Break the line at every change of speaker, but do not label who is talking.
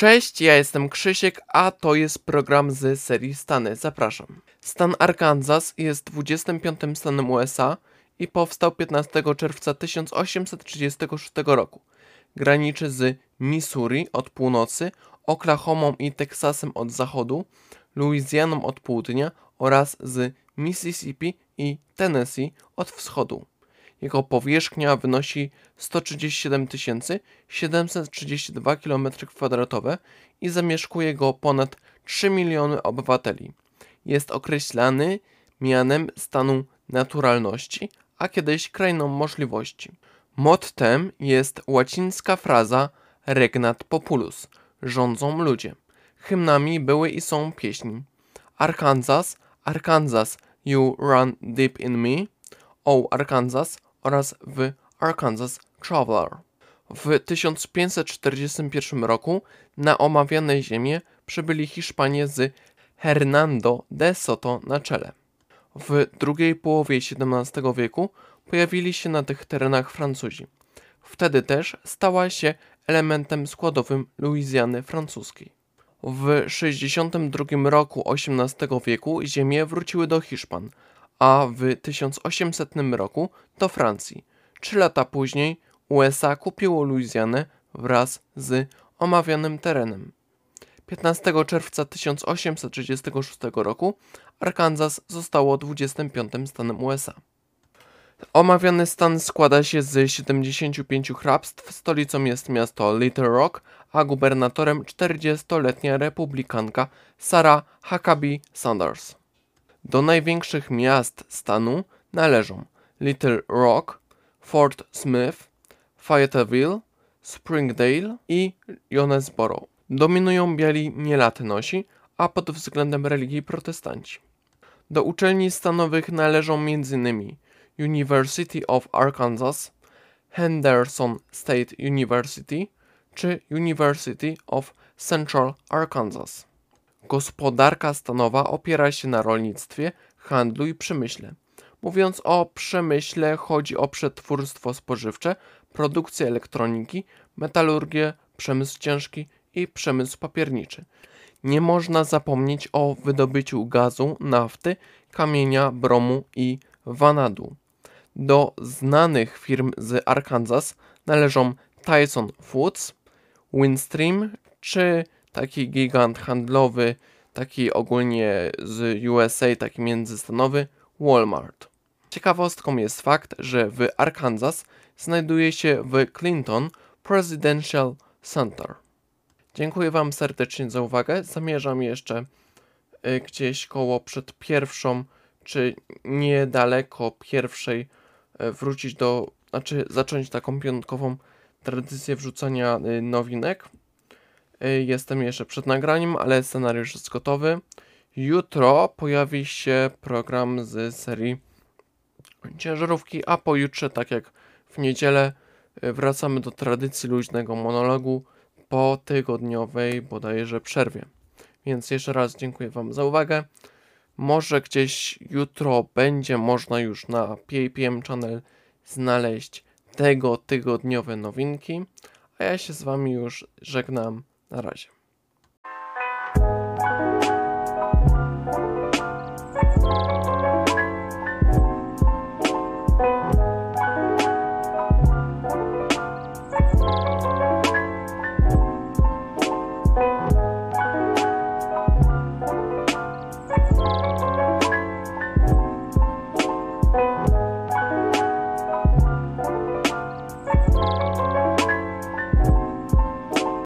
Cześć, ja jestem Krzysiek, a to jest program z serii Stany. Zapraszam. Stan Arkansas jest 25 stanem USA i powstał 15 czerwca 1836 roku. Graniczy z Missouri od północy, Oklahomą i Teksasem od zachodu, Luizjaną od południa oraz z Mississippi i Tennessee od wschodu. Jego powierzchnia wynosi 137 732 km2 i zamieszkuje go ponad 3 miliony obywateli. Jest określany mianem stanu naturalności, a kiedyś krainą możliwości. Mottem jest łacińska fraza regnat populus rządzą ludzie. Hymnami były i są pieśni Arkansas, Arkansas, you run deep in me, O Arkansas oraz w Arkansas Traveler. W 1541 roku na omawiane ziemię przybyli Hiszpanie z Hernando de Soto na czele. W drugiej połowie XVII wieku pojawili się na tych terenach Francuzi. Wtedy też stała się elementem składowym Luizjany francuskiej. W 62 roku XVIII wieku ziemie wróciły do Hiszpan, a w 1800 roku do Francji. Trzy lata później USA kupiło Luizjanę wraz z omawianym terenem. 15 czerwca 1836 roku Arkansas zostało 25 stanem USA. Omawiany stan składa się z 75 hrabstw, stolicą jest miasto Little Rock, a gubernatorem 40-letnia republikanka Sarah Huckabee Sanders. Do największych miast stanu należą Little Rock, Fort Smith, Fayetteville, Springdale i Jonesboro. Dominują biali nielatnosi, a pod względem religii protestanci. Do uczelni stanowych należą m.in. University of Arkansas, Henderson State University czy University of Central Arkansas. Gospodarka stanowa opiera się na rolnictwie, handlu i przemyśle. Mówiąc o przemyśle, chodzi o przetwórstwo spożywcze, produkcję elektroniki, metalurgię, przemysł ciężki i przemysł papierniczy. Nie można zapomnieć o wydobyciu gazu, nafty, kamienia, bromu i wanadu. Do znanych firm z Arkansas należą Tyson Foods, Windstream czy taki gigant handlowy, taki ogólnie z USA, taki międzystanowy Walmart. Ciekawostką jest fakt, że w Arkansas znajduje się w Clinton Presidential Center. Dziękuję Wam serdecznie za uwagę. Zamierzam jeszcze y, gdzieś koło przed pierwszą, czy niedaleko pierwszej y, wrócić do, znaczy zacząć taką piątkową tradycję wrzucania y, nowinek. Jestem jeszcze przed nagraniem, ale scenariusz jest gotowy. Jutro pojawi się program z serii ciężarówki, a pojutrze, tak jak w niedzielę, wracamy do tradycji luźnego monologu po tygodniowej bodajże przerwie. Więc jeszcze raz dziękuję Wam za uwagę. Może gdzieś jutro będzie można już na PAPM Channel znaleźć tego tygodniowe nowinki. A ja się z Wami już żegnam. Na razie.